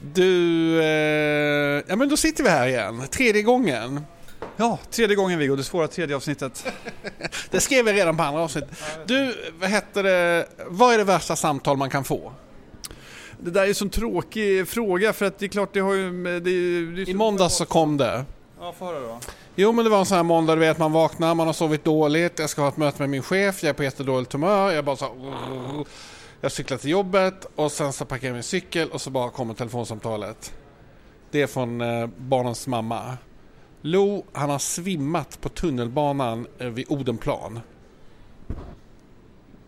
Du, eh, ja men då sitter vi här igen, tredje gången. Ja, tredje gången Viggo, det svåra tredje avsnittet. Det skrev vi redan på andra avsnitt. Du, vad hette det, vad är det värsta samtal man kan få? Det där är en sån tråkig fråga för att det är klart det har ju... Det, det, I måndags så kom det. Ja, få höra då. Jo men det var en sån här måndag, du vet man vaknar, man har sovit dåligt, jag ska ha ett möte med min chef, jag är på jättedåligt humör, jag bara så här, Jag cyklar till jobbet och sen så parkerar jag min cykel och så bara kommer telefonsamtalet. Det är från eh, barnens mamma. Lo, han har svimmat på tunnelbanan eh, vid Odenplan.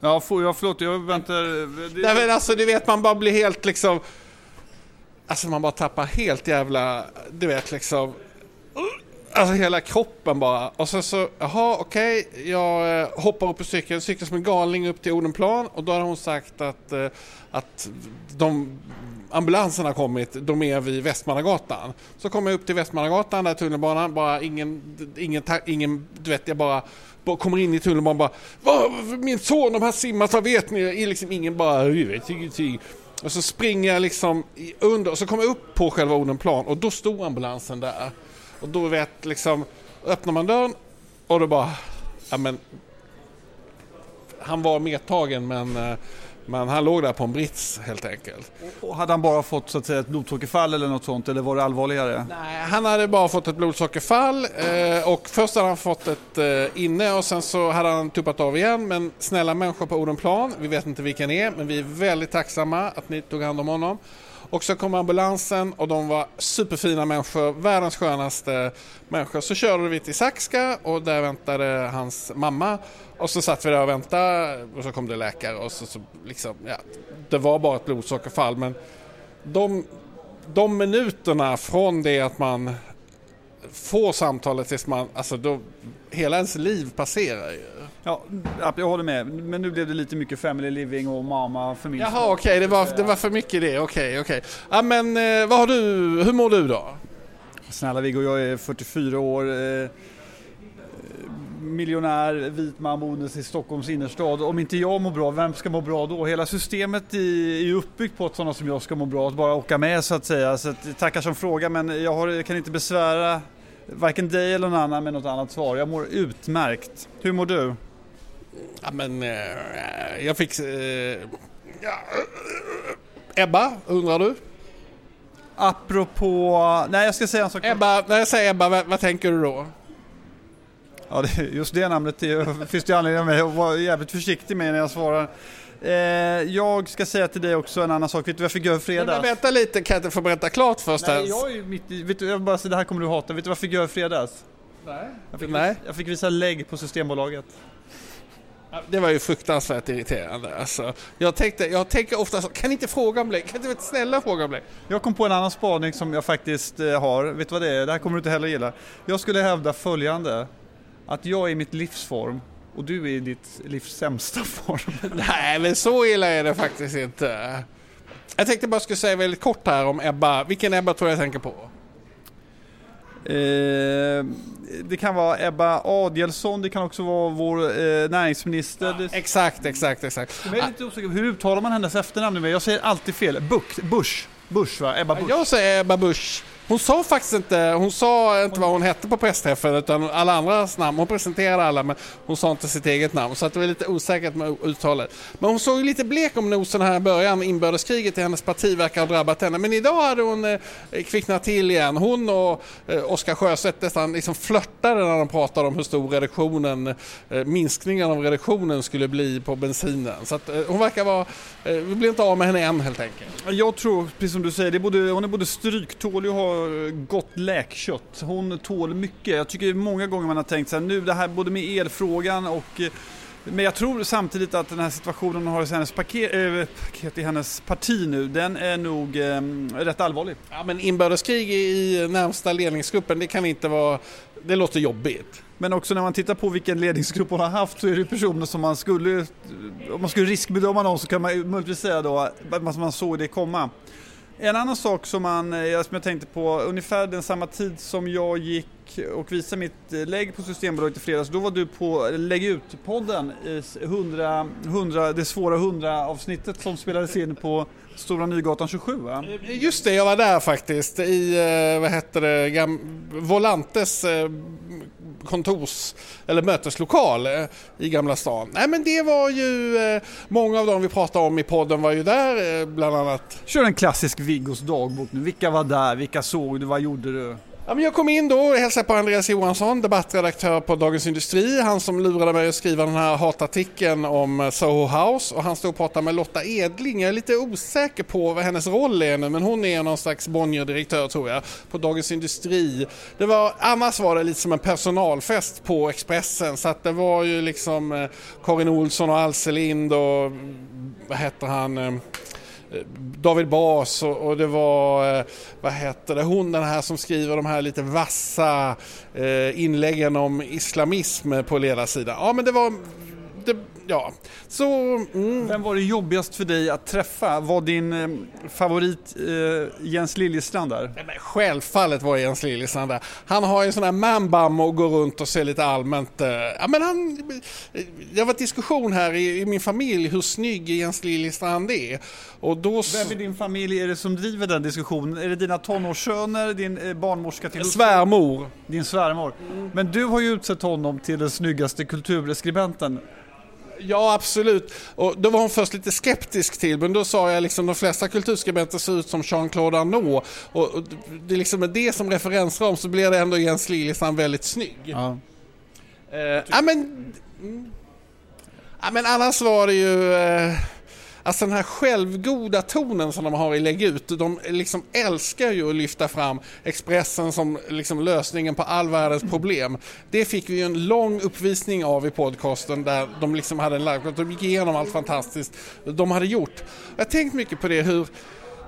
Ja, får jag, förlåt, jag väntar... Det, Nej men alltså du vet man bara blir helt liksom... Alltså man bara tappar helt jävla, du vet liksom... Alltså hela kroppen bara. Och sen så, jaha okej, okay. jag eh, hoppar upp på cykeln, cyklar som en galning upp till Odenplan och då har hon sagt att, eh, att de ambulanserna har kommit, de är vid Västmannagatan. Så kommer jag upp till Västmannagatan, där tunnelbanan, bara ingen, ingen, ingen du vet jag bara kommer in i tunnelbanan och bara Min son, de här simmar, vad vet ni? Är liksom ingen bara, jag vet ingenting. Och så springer jag liksom under och så kommer jag upp på själva Odenplan och då stod ambulansen där. Och då vet liksom, öppnar man dörren och då bara, ja men han var medtagen men eh, men han låg där på en brits helt enkelt. Och hade han bara fått så att säga, ett blodsockerfall eller något sånt eller var det allvarligare? Nej, han hade bara fått ett blodsockerfall eh, och först hade han fått ett eh, inne och sen så hade han tuppat av igen. Men snälla människor på Odenplan, vi vet inte vilka ni är men vi är väldigt tacksamma att ni tog hand om honom. Och så kom ambulansen och de var superfina människor, världens skönaste människor. Så körde vi till Saxka och där väntade hans mamma. Och så satt vi där och väntade och så kom det läkare och så, så liksom, ja, det var bara ett blodsockerfall men de, de minuterna från det att man får samtalet tills man, alltså då, hela ens liv passerar ju. Ja, jag håller med. Men nu blev det lite mycket family living och mamma för min Jaha, okej, okay. det, var, det var för mycket det. Okej, okay, okej. Okay. Ja, men eh, vad har du, hur mår du då? Snälla Viggo, jag är 44 år. Eh, miljonär, vit man boendes i Stockholms innerstad. Om inte jag mår bra, vem ska må bra då? Hela systemet är ju uppbyggt på att sådana som jag ska må bra, att bara åka med så att säga. Så att, tackar som fråga men jag, har, jag kan inte besvära varken dig eller någon annan med något annat svar. Jag mår utmärkt. Hur mår du? Ja, men eh, jag fick... Eh, ja, Ebba, undrar du? Apropå... Nej, jag ska säga en sak. Ebba, när jag säger Ebba, vad, vad tänker du då? Ja, det, just det namnet det, finns det anledning av mig att vara jävligt försiktig med när jag svarar. Eh, jag ska säga till dig också en annan sak. Vet du vad jag fick göra i fredags? Men vänta lite, kan jag inte få berätta klart först? Nej, jag är mitt i, vet du, jag bara säga, det här kommer du hata. Vet du vad jag fick göra i fredags? Nej. Jag fick, Nej. jag fick visa lägg på Systembolaget. Det var ju fruktansvärt irriterande. Alltså, jag, tänkte, jag tänker ofta så, kan inte fråga om det? Kan inte snälla fråga om det? Jag kom på en annan spaning som jag faktiskt eh, har. Vet du vad det är? Det här kommer du inte heller gilla. Jag skulle hävda följande. Att jag är i mitt livsform och du är i ditt livs sämsta form. Nej, men så illa är det faktiskt inte. Jag tänkte bara skulle säga väldigt kort här om Ebba. Vilken Ebba tror jag tänker på? Eh, det kan vara Ebba Adielsson, det kan också vara vår eh, näringsminister. Ja, exakt, exakt, exakt. Jag är lite osäker. Hur uttalar man hennes efternamn? Jag säger alltid fel. Bush, Bush, Bush va? Ebba Bush. Jag säger Ebba Busch. Hon sa faktiskt inte, hon sa inte vad hon hette på pressträffen utan alla andras namn. Hon presenterade alla men hon sa inte sitt eget namn så att det var lite osäkert med uttalet. Men hon såg ju lite blek om nosen här i början. Inbördeskriget i hennes parti verkar ha drabbat henne. Men idag hade hon eh, kvicknat till igen. Hon och eh, Oskar Sjöstedt nästan liksom flörtade när de pratade om hur stor reduktionen, eh, minskningen av reduktionen skulle bli på bensinen. Så att eh, hon verkar vara, eh, vi blir inte av med henne än helt enkelt. Jag tror, precis som du säger, det är både, hon är både stryktålig och har gott läkkött. Hon tål mycket. Jag tycker många gånger man har tänkt så här, nu det här både med elfrågan och men jag tror samtidigt att den här situationen hon har i hennes paket, äh, paket i hennes parti nu, den är nog äh, rätt allvarlig. Ja men inbördeskrig i närmsta ledningsgruppen, det kan inte vara, det låter jobbigt. Men också när man tittar på vilken ledningsgrupp hon har haft så är det personer som man skulle, om man skulle riskbedöma någon så kan man möjligtvis säga då att man såg det komma. En annan sak som, man, eh, som jag tänkte på, ungefär den samma tid som jag gick och visade mitt eh, lägg på Systembolaget i fredags, då var du på eh, Lägg ut-podden, 100, 100, det svåra 100-avsnittet som spelades in på Stora Nygatan 27 va? Just det, jag var där faktiskt i, vad heter det, Gam Volantes kontors eller möteslokal eh, i Gamla stan. Nej men det var ju, eh, många av dem vi pratade om i podden var ju där eh, bland annat. Kör en klassisk Viggos dagbok nu, vilka var där, vilka såg du, vad gjorde du? Ja, men jag kom in då och hälsade på Andreas Johansson, debattredaktör på Dagens Industri. Han som lurade mig att skriva den här hatartikeln om eh, Soho House. Och han stod och pratade med Lotta Edling. Jag är lite osäker på vad hennes roll är nu, men hon är någon slags Bonnier-direktör tror jag, på Dagens Industri. Det var, annars var det lite som en personalfest på Expressen, så att det var ju liksom eh, Karin Olsson och Alselind och mm, vad heter han? Eh, David Bas och, och, det var, eh, vad heter det, hon den här som skriver de här lite vassa eh, inläggen om islamism på ledarsidan. Ja men det var det, ja. Så, mm. Vem var det jobbigast för dig att träffa? Var din eh, favorit eh, Jens Liljestrand där? Nej, men självfallet var Jens Liljestrand där. Han har ju en sån här manbam och går runt och ser lite allmänt... Eh, ja, men han, det har varit diskussion här i, i, min familj hur snygg Jens Liljestrand är. Och då. Vem i din familj är det som driver den diskussionen? Är det dina tonårssöner, din eh, barnmorska till Svärmor. Din svärmor. Mm. Men du har ju utsett honom till den snyggaste kulturskribenten. Ja, absolut. Och då var hon först lite skeptisk till, men då sa jag liksom de flesta kulturskribenter ser ut som Jean-Claude Arnault. Och, det är liksom med det som referensram så blir det ändå Jens Liljestrand väldigt snygg. Ja. Eh, ja, men, mm. ja, men annars var det ju... Eh, Alltså den här självgoda tonen som de har i Lägg ut, de liksom älskar ju att lyfta fram Expressen som liksom lösningen på all världens problem. Det fick vi ju en lång uppvisning av i podcasten där de liksom hade en live, de gick igenom allt fantastiskt de hade gjort. Jag har tänkt mycket på det, hur,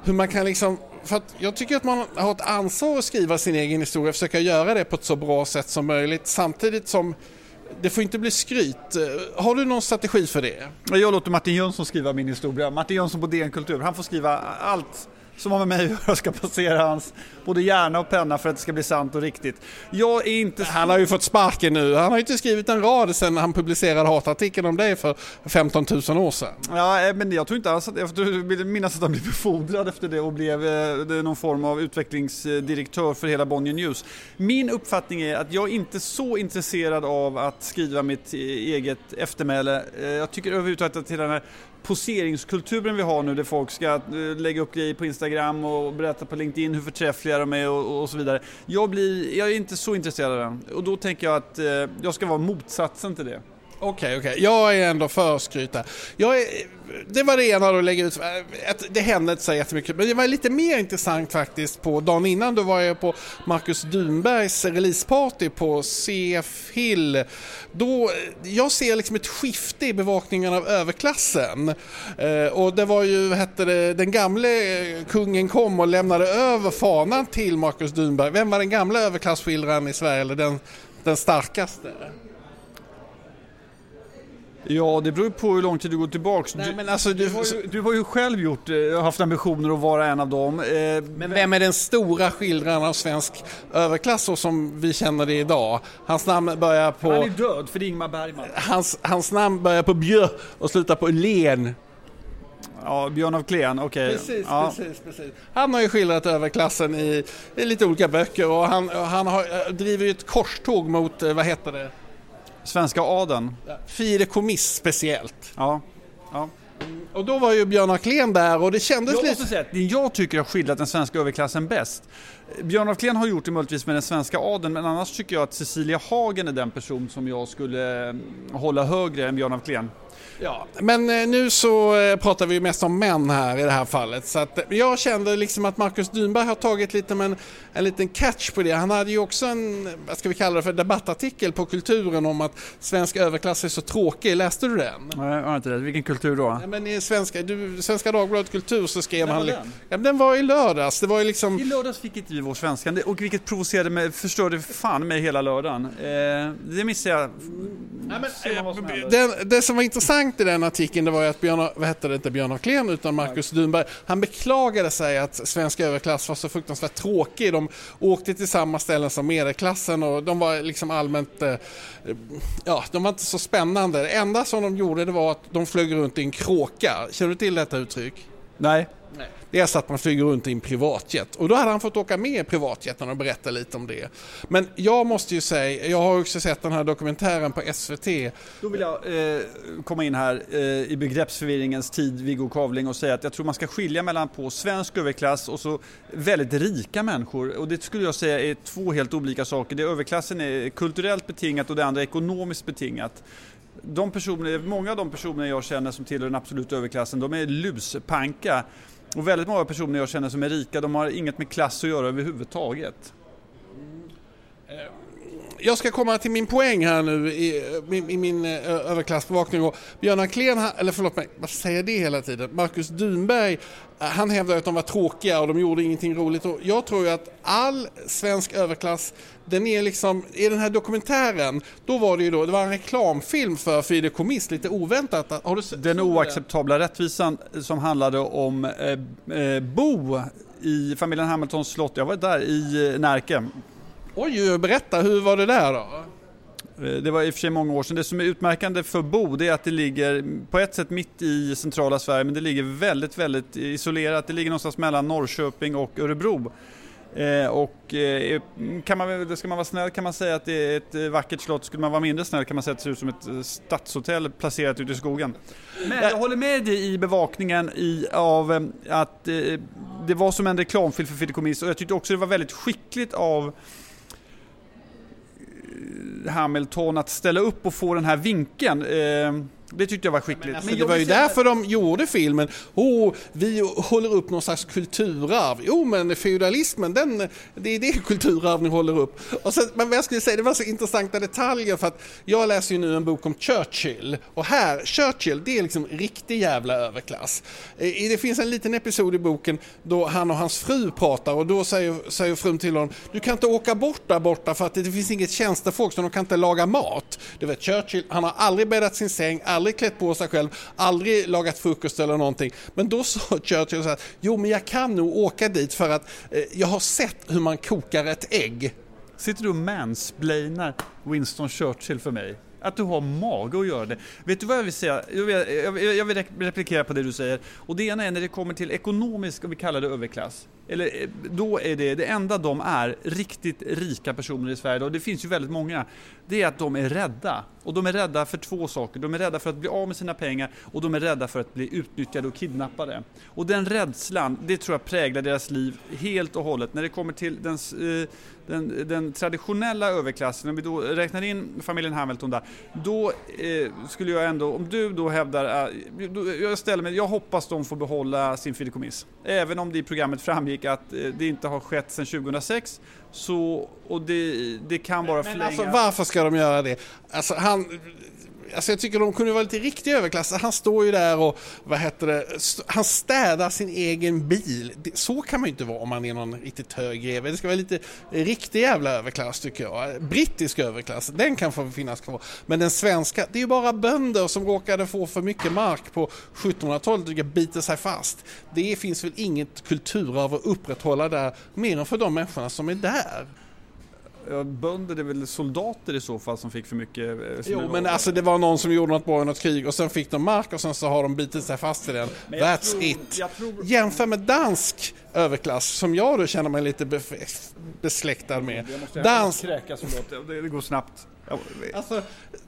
hur man kan liksom för att jag tycker att man har ett ansvar att skriva sin egen historia, försöka göra det på ett så bra sätt som möjligt samtidigt som det får inte bli skryt. Eh, har du någon strategi för det? Jag låter Martin Jönsson skriva min historia. Martin Jönsson på DN Kultur. Han får skriva allt som har med mig att göra ska passera hans både hjärna och penna för att det ska bli sant och riktigt. Jag är inte... Han har ju fått sparken nu. Han har ju inte skrivit en rad sedan han publicerade hatartikeln om dig för 15 000 år sedan. Ja, eh, men jag tror inte alls att... Jag vill minnas att han blev befordrad efter det och blev eh, någon form av utvecklingsdirektör för hela Bonnier News. Min uppfattning är att jag är inte så intresserad av att skriva mitt e-, eget eftermäle. Eh, jag tycker överhuvudtaget att hela den här poseringskulturen vi har nu där folk ska eh, lägga upp grejer på Instagram och berättar på LinkedIn hur förträffliga de är och, och så vidare. Jag, blir, jag är inte så intresserad av den och då tänker jag att eh, jag ska vara motsatsen till det. Okej, okay, okej. Okay. Jag är ändå för skryta. Jag är, det var det ena att lägga ut. Det hände inte så jättemycket. Men det var lite mer intressant faktiskt på dagen innan. Då var jag på Marcus Dunbergs releaseparty på CF Hill. Då, jag ser liksom ett skifte i bevakningen av överklassen. Eh, och det var ju, hette det, den gamle eh, kungen kom och lämnade över fanan till Marcus Dunberg. Vem var den gamla överklassskildraren i Sverige? Eller den, den starkaste? Ja, det beror på hur lång tid du går tillbaks. Nej, du, alltså, du, du, har ju, du, har ju, själv gjort, eh, haft ambitioner att vara en av dem. Eh, men vem är den stora skildraren av svensk överklass så som vi känner det idag? Hans namn börjar på... Han är död, för det är Ingmar Bergman. Hans, hans namn börjar på Bjö och slutar på Len. Ja, Björn av Klen, okej. Okay. Precis, ja. precis, precis. Han har ju skildrat överklassen i, i lite olika böcker och han, han har, eh, driver ju ett korståg mot, vad heter det? Svenska adeln. Fideikomiss speciellt. Ja. ja. Och då var ju Björn Kleen där och det kändes jag lite... Säga det jag tycker har skildrat den svenska överklassen bäst. Björn af Kleen har gjort det möjligtvis med den svenska adeln men annars tycker jag att Cecilia Hagen är den person som jag skulle hålla högre än Björn af Kleen. Ja, men eh, nu så eh, pratar vi mest om män här i det här fallet. Så att eh, jag kände liksom att Marcus Dynberg har tagit lite en, en liten catch på det. Han hade ju också en, vad ska vi kalla det för, debattartikel på Kulturen om att svensk överklass är så tråkig. Läste du den? Nej, jag har inte det. Vilken kultur då? Nej, men i Svenska, du, Svenska Dagbladet Kultur så skrev När han... Var den? Ja, den var i lördags. Det var ju liksom... I lördags fick inte i vår svenska. Och vilket provocerade mig, förstörde fan mig hela lördagen. Eh, det missade jag. Nej, men, eh, det, det, som var intressant i den artikeln det var ju att Björn, vad hette det inte Björn af Kleen utan Marcus Dunberg, han beklagade sig att svensk överklass var så fruktansvärt tråkig. De åkte till samma ställen som medelklassen och de var liksom allmänt, eh, ja, de var inte så spännande. Det enda som de gjorde det var att de flög runt i en kråka. Känner du till detta uttryck? Nej. Det är så att man flyger runt i en privatjet. Och då hade han fått åka med i privatjeten och berätta lite om det. Men jag måste ju säga, jag har också sett den här dokumentären på SVT. Då vill jag eh, komma in här eh, i begreppsförvirringens tid, Viggo Kavling, och säga att jag tror man ska skilja mellan på svensk överklass och så väldigt rika människor. Och det skulle jag säga är två helt olika saker. Det överklassen är kulturellt betingat och det andra är ekonomiskt betingat de personer, många av de personer jag känner som tillhör den absoluta överklassen, de är luspanka. Och väldigt många personer jag känner som är rika, de har inget med klass att göra överhuvudtaget. Mm. Eh, jag ska komma till min poäng här nu i, i, i min överklassbevakning. Björn Ahlén, eller förlåt mig, vad säger det hela tiden? Marcus Dunberg, han hävdar att de var tråkiga och de gjorde ingenting roligt. Och jag tror ju att all svensk överklass, den är liksom, i den här dokumentären, då var det ju då, det var en reklamfilm för Fideikommiss, lite oväntat. Har du sett den oacceptabla rättvisan som handlade om eh, eh, Bo i familjen Hamiltons slott. Jag var där i eh, Närke. Oj, berätta, hur var det där då? Eh, det var i och för sig många år sedan. Det som är utmärkande för Bo det är att det ligger på ett sätt mitt i centrala Sverige men det ligger väldigt, väldigt isolerat. Det ligger någonstans mellan Norrköping och Örebro. Eh, och eh, kan man, ska man vara snäll kan man säga att det är ett vackert slott. Skulle man vara mindre snäll kan man säga att det ser ut som ett stadshotell placerat ute i skogen. Men jag håller med dig i bevakningen i, av eh, att det var som en reklamfilm för Fideikommiss och jag tyckte också det var väldigt skickligt av Hamilton att ställa upp och få den här vinkeln. Ehm, det tyckte jag var skickligt. Men, alltså, men det var ju därför de gjorde filmen. Oh, vi håller upp någon slags kulturarv. Jo, men feudalismen, den, det är det kulturarv ni håller upp. Och sen, men vad jag skulle säga, det var så intressanta detaljer för att jag läser ju nu en bok om Churchill. Och här, Churchill, det är liksom riktig jävla överklass. Det finns en liten episod i boken då han och hans fru pratar och då säger, säger frun till honom, du kan inte åka bort där borta för att det finns inget tjänstefolk så de kan inte laga mat. Du vet, Churchill, han har aldrig bäddat sin säng, aldrig klätt på sig själv, aldrig lagat frukost eller någonting. Men då sa Churchill så här, jo men jag kan nog åka dit för att eh, jag har sett hur man kokar ett ägg. Sitter du och mansplainar Winston Churchill för mig? Att du har mage att göra det. Vet du vad jag vill säga? Jag vill, jag vill replikera på det du säger. Och det ena är när det kommer till ekonomisk, om vi kallar det överklass. Eller eh, då är det, det enda de är, riktigt rika personer i Sverige, och det finns ju väldigt många, det är att de är rädda. Och de är rädda för två saker. De är rädda för att bli av med sina pengar och de är rädda för att bli utnyttjade och kidnappade. Och den rädslan, det tror jag präglar deras liv helt och hållet. När det kommer till den, eh, den, den traditionella överklassen, om vi då räknar in familjen Hamilton där, då eh, skulle jag ändå, om du då hävdar, eh, då, jag ställer mig, jag hoppas de får behålla sin fideikommiss. Även om det i programmet framgick att eh, det inte har skett sedan 2006, så, och det, det kan bara förlänga... Men alltså varför ska de göra det? Alltså han, Alltså jag tycker de kunde vara lite riktig överklass. Han står ju där och, vad heter det, han städar sin egen bil. Så kan man ju inte vara om man är någon riktigt hög greve. Det ska vara lite riktig jävla överklass tycker jag. Brittisk överklass, den kan få finnas kvar. Men den svenska, det är ju bara bönder som råkade få för mycket mark på 1700-talet och biter sig fast. Det finns väl inget kulturarv att upprätthålla där, mer än för de människorna som är där. Bönder det är väl soldater i så fall som fick för mycket? Eh, jo, men alltså det var någon som gjorde något bra i något krig och sen fick de mark och sen så har de bitit sig fast i den. That's tror, it. Tror... Jämför med dansk överklass som jag då känner mig lite besläktad med. Dans... Kräkas, det, det går snabbt. Alltså,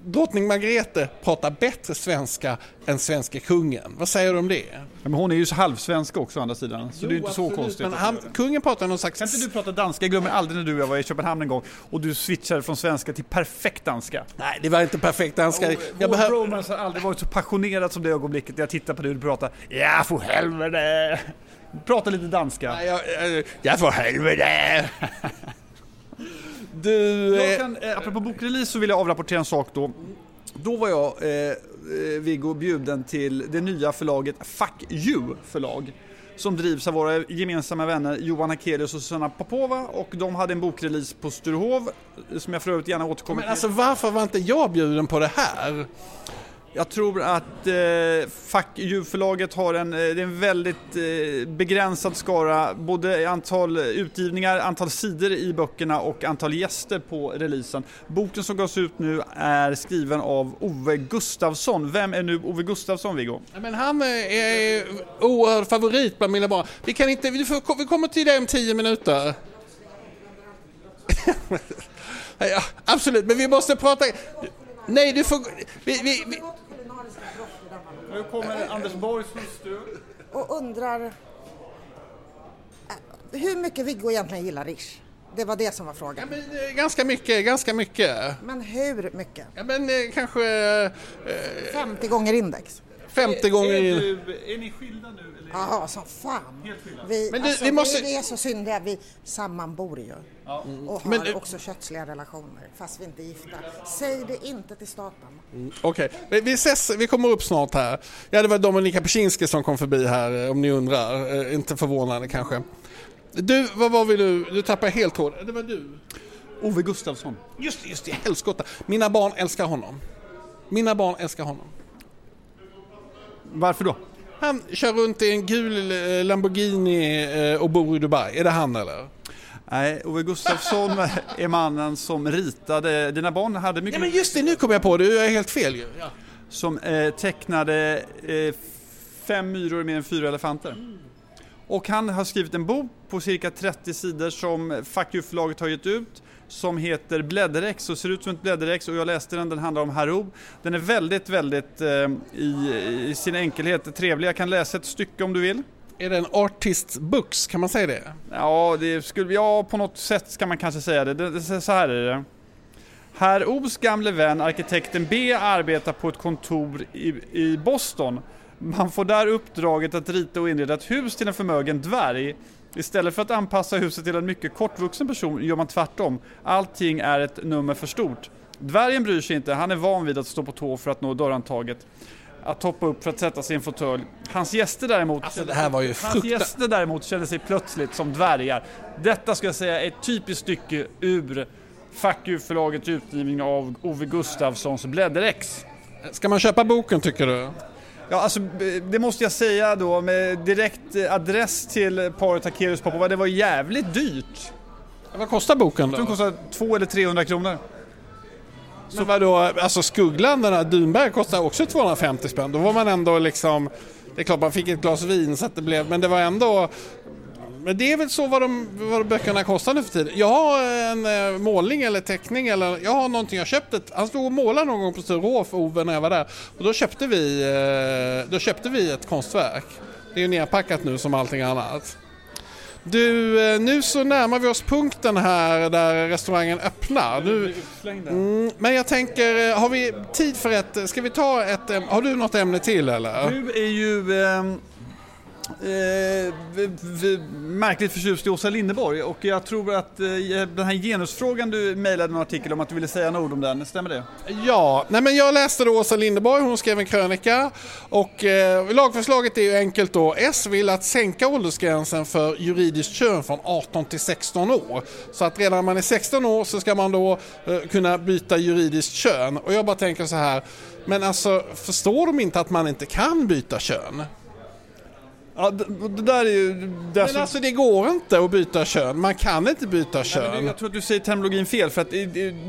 drottning Margrethe pratar bättre svenska än svenska kungen. Vad säger du om det? Ja, men hon är ju halvsvenska också å andra sidan, så jo, det är inte absolut, så konstigt. Men han, kungen pratar någon slags... Kan inte du prata danska? Jag glömmer aldrig när du och jag var i Köpenhamn en gång och du switchade från svenska till perfekt danska. Nej, det var inte perfekt danska. Och, jag behöver... bromance har aldrig varit så passionerad som det ögonblicket när jag tittar på dig och du pratar Ja, för helvete! Prata lite danska. Nej, jag, jag, jag för helvete! Du... Jag kan, eh, apropå bokrelease så vill jag avrapportera en sak då. Då var jag eh, eh, Viggo bjuden till det nya förlaget Fuck You förlag som drivs av våra gemensamma vänner Johan Hakelius och Susanna Popova och de hade en bokrelease på Sturehov som jag för övrigt gärna återkommer Men till. alltså varför var inte jag bjuden på det här? Jag tror att eh, Fuck har en, eh, det är en väldigt eh, begränsad skara, både i antal utgivningar, antal sidor i böckerna och antal gäster på releasen. Boken som gavs ut nu är skriven av Ove Gustafsson. Vem är nu Ove Gustafsson, Viggo? Men han eh, är oerhörd favorit bland mina barn. Vi kan inte, vi, får, vi kommer till det om tio minuter. ja, absolut, men vi måste prata... Nej, du får... Vi, vi, vi, nu kommer Anders Borgs hustru. och undrar eh, hur mycket Viggo egentligen gillar Rish. Det var det som var ja, frågan. men, eh, ganska mycket, ganska mycket. Men hur mycket? Ja, men eh, kanske eh, 50 gånger index? 50 gånger Är, in. du, är ni skilda nu? Eller? Jaha, som fan. Vi, Men du, alltså, vi måste- vi, är så syndiga, vi sammanbor ju. Och har Men, också kötsliga relationer, fast vi inte är gifta. Säg det inte till staten. Okej, vi, vi ses, vi kommer upp snart här. Ja, det var Dominika Peczynski som kom förbi här eh, om ni undrar. Eh, Inte förvånande kanske. Du, vad var vi nu? Du tappade helt tråden. Det var du. Ove Gustafsson. Just det, just det, helskotta. Mina barn älskar honom. Mina barn älskar honom. Varför då? Han kör runt i en gul eh, Lamborghini eh, och bor i Dubai. Är det han eller? Nej, Ove Gustafsson är mannen som ritade, dina barn hade Ja mycket men just det, nu kom jag på det. Jag är helt fel ju. Ja. som eh, tecknade eh, fem myror med en fyra elefanter. Och han har skrivit en bok på cirka 30 sidor som Fuck You-förlaget har gett ut som heter Blädderex och ser ut som ett blädderex och jag läste den, den handlar om Harob. Den är väldigt, väldigt eh, i, i sin enkelhet trevlig. Jag kan läsa ett stycke om du vill. Är det en artist books, kan man säga det? Ja, det skulle, ja, på något sätt ska man kanske säga det. det, det så här är det. Herr O's gamle vän arkitekten B arbetar på ett kontor i, i Boston. Man får där uppdraget att rita och inreda ett hus till en förmögen dvärg. Istället för att anpassa huset till en mycket kortvuxen person gör man tvärtom. Allting är ett nummer för stort. Dvärgen bryr sig inte, han är van vid att stå på tå för att nå dörrhandtaget. Att hoppa upp för att sätta sig i en fåtölj. Hans gäster däremot Alltså det här var ju Hans gäster däremot kände sig plötsligt som dvärgar. Detta ska jag säga är ett typiskt stycke ur Fuck You-förlagets utgivning av Ove Gustafssons Blädderex. Ska man köpa boken tycker du? Ja, alltså det måste jag säga då med direkt eh, adress till paret Hakelius Popova. Det var jävligt dyrt. Vad kostar boken Den då? kostade 200 eller 300 kronor. Så vadå, alltså Skuggland, den här Dunberg kostar också 250 spänn. Då var man ändå liksom, det är klart man fick ett glas vin så att det blev, men det var ändå men det är väl så vad, de, vad böckerna kostar nu för tiden. Jag har en eh, målning eller teckning eller jag har någonting, jag köpte ett, han stod och målade någon gång på Sturehof, Ove, när jag var där. Och då köpte vi, eh, då köpte vi ett konstverk. Det är ju nerpackat nu som allting annat. Du, eh, nu så närmar vi oss punkten här där restaurangen öppnar. Nu, Mm, men jag tänker, eh, har vi tid för ett, ska vi ta ett, har du något ämne till eller? Du är ju ehm, eh, märkligt förtjust i Åsa Linderborg och jag tror att eh, den här genusfrågan du mejlade en artikel om att du ville säga några ord om den, stämmer det? Ja, nej men jag läste då Åsa Linderborg, hon skrev en krönika och eh, lagförslaget är ju enkelt då. S vill att sänka åldersgränsen för juridiskt kön från 18 till 16 år. Så att redan när man är 16 år så ska man då eh, kunna byta juridiskt kön. Och jag bara tänker så här, men alltså förstår de inte att man inte kan byta kön? Ja, det, det där är ju... Det Men som- alltså det går inte att byta kön, man kan inte byta Nej, men kön. det- jag tror att du säger terminologin fel för att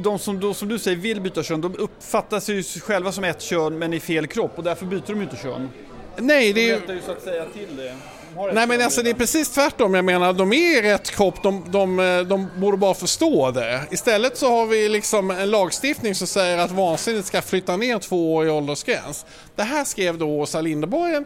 de som, de som du säger vill byta kön, de uppfattar sig ju själva som ett kön men i fel kropp och därför byter de inte kön. Nej, det är ju så att säga till det. Nej men alltså det är precis tvärtom. Jag menar de är i rätt kropp, de, de, eh, de borde bara förstå det. Istället så har vi liksom en lagstiftning som säger att vansinnigt ska flytta ner två år i åldersgräns. Det här skrev då Åsa Linderborg en,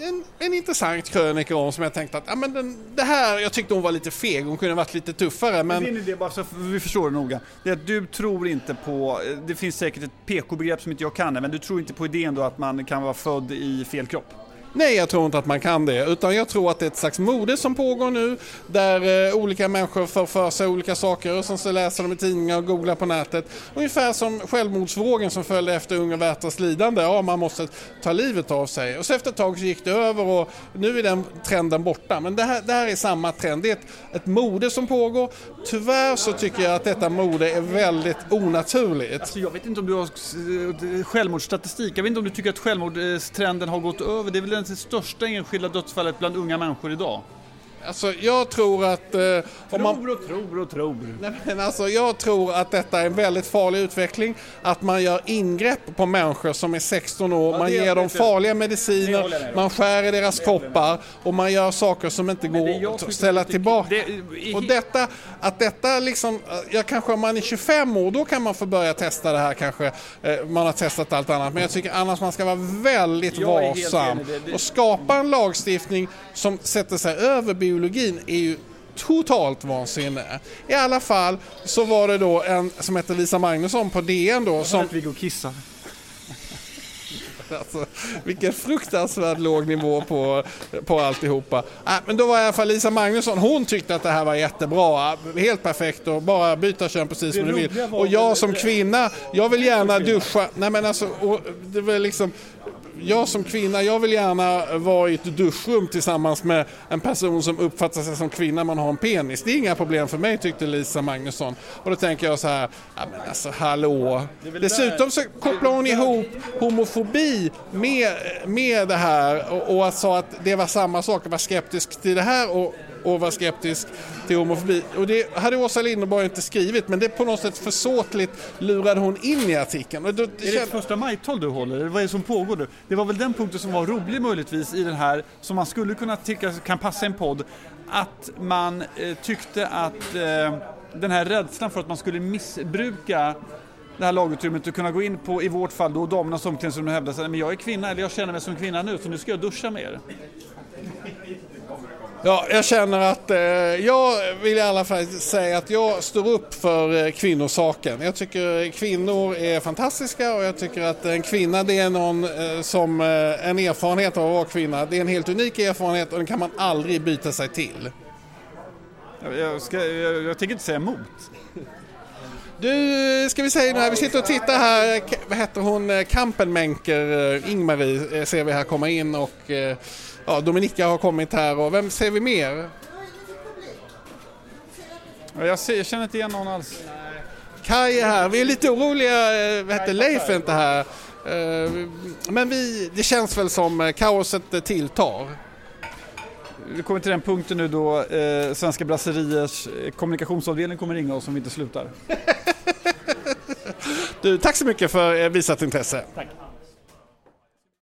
en, en intressant krönika om som jag tänkte att ja, men den, det här, jag tyckte hon var lite feg, hon kunde varit lite tuffare Men men din idé, bara så vi förstår det noga, det är att du tror inte på, det finns säkert ett PK-begrepp som inte jag kan, men du tror inte på idén då att man kan vara född i fel kropp? Nej, jag tror inte att man kan det. Utan jag tror att det är ett slags mode som pågår nu där eh, olika människor får för sig olika saker och sen så läser de i tidningar och googlar på nätet. Ungefär som självmordsvågen som följde efter Unga Värtas lidande. Ja, man måste ta livet av sig. Och så efter ett tag så gick det över och nu är den trenden borta. Men det här, det här är samma trend. Det är ett, ett mode som pågår. Tyvärr så tycker jag att detta mode är väldigt onaturligt. Alltså jag vet inte om du har eh, självmordsstatistik. Jag vet inte om du tycker att självmordstrenden har gått över. Det är väl det största enskilda dödsfallet bland unga människor idag? Alltså jag tror att... Eh, om man... Tror och tror och tror. Nej, men alltså, jag tror att detta är en väldigt farlig utveckling. Att man gör ingrepp på människor som är 16 år. Ja, man ger dem farliga mediciner, man skär i deras kroppar och man gör saker som inte går att ställa tillbaka. Det, och detta, att detta liksom... Ja, kanske om man är 25 år, då kan man få börja testa det här kanske. Eh, man har testat allt annat. Men jag tycker annars man ska vara väldigt varsam och skapa en lagstiftning som sätter sig över biologin är ju totalt vansinne. I alla fall så var det då en som hette Lisa Magnusson på DN då som... att vi går och kissar. Alltså, vilken fruktansvärt låg nivå på, på alltihopa. Äh, men då var i alla fall Lisa Magnusson, hon tyckte att det här var jättebra, helt perfekt och bara byta kön precis som du vill. Och jag som kvinna, jag vill gärna duscha. Nej men alltså, det var liksom jag som kvinna, jag vill gärna vara i ett duschrum tillsammans med en person som uppfattar sig som kvinna man har en penis. Det är inga problem för mig tyckte Lisa Magnusson. Och då tänker jag så här, ja men alltså hallå. Dessutom så kopplar hon ihop homofobi med, med det här och, och sa att det var samma sak, var skeptisk till det här och och var skeptisk till homofobi. Och det hade Åsa Linderborg inte skrivit men det på något sätt försåtligt lurade hon in i artikeln. Och då, det är det ett första majtal du håller? Eller vad är det som pågår nu? Det var väl den punkten som var rolig möjligtvis i den här som man skulle kunna tycka kan passa en podd. Att man eh, tyckte att eh, den här rädslan för att man skulle missbruka det här lagutrymmet och kunna gå in på, i vårt fall då, damernas omklädningsrum och hävda sig, men jag är kvinna eller jag känner mig som kvinna nu så nu ska jag duscha mer. Ja, jag känner att eh, jag vill i alla fall säga att jag står upp för eh, kvinnosaken. Jag tycker kvinnor är fantastiska och jag tycker att en kvinna det är någon eh, som eh, en erfarenhet av att vara kvinna. Det är en helt unik erfarenhet och den kan man aldrig byta sig till. Jag, ska, jag, jag tänker inte säga emot. Du, ska vi säga nu här, vi sitter och tittar här, vad heter hon, eh, Kampenmenker, eh, Ingmarie ser vi här komma in och ja, Dominika har kommit här och vem ser vi mer? Jag, ser, jag känner inte igen någon alls. Kaj är här. Vi är lite oroliga. Eh, vad heter Leif är inte här. Eh, men vi, det känns väl som eh, kaoset tilltar. Vi kommer till den punkten nu då eh, Svenska Brasseriers kommunikationsavdelning kommer ringa oss om vi inte slutar. du, tack så mycket för visat intresse. Tack.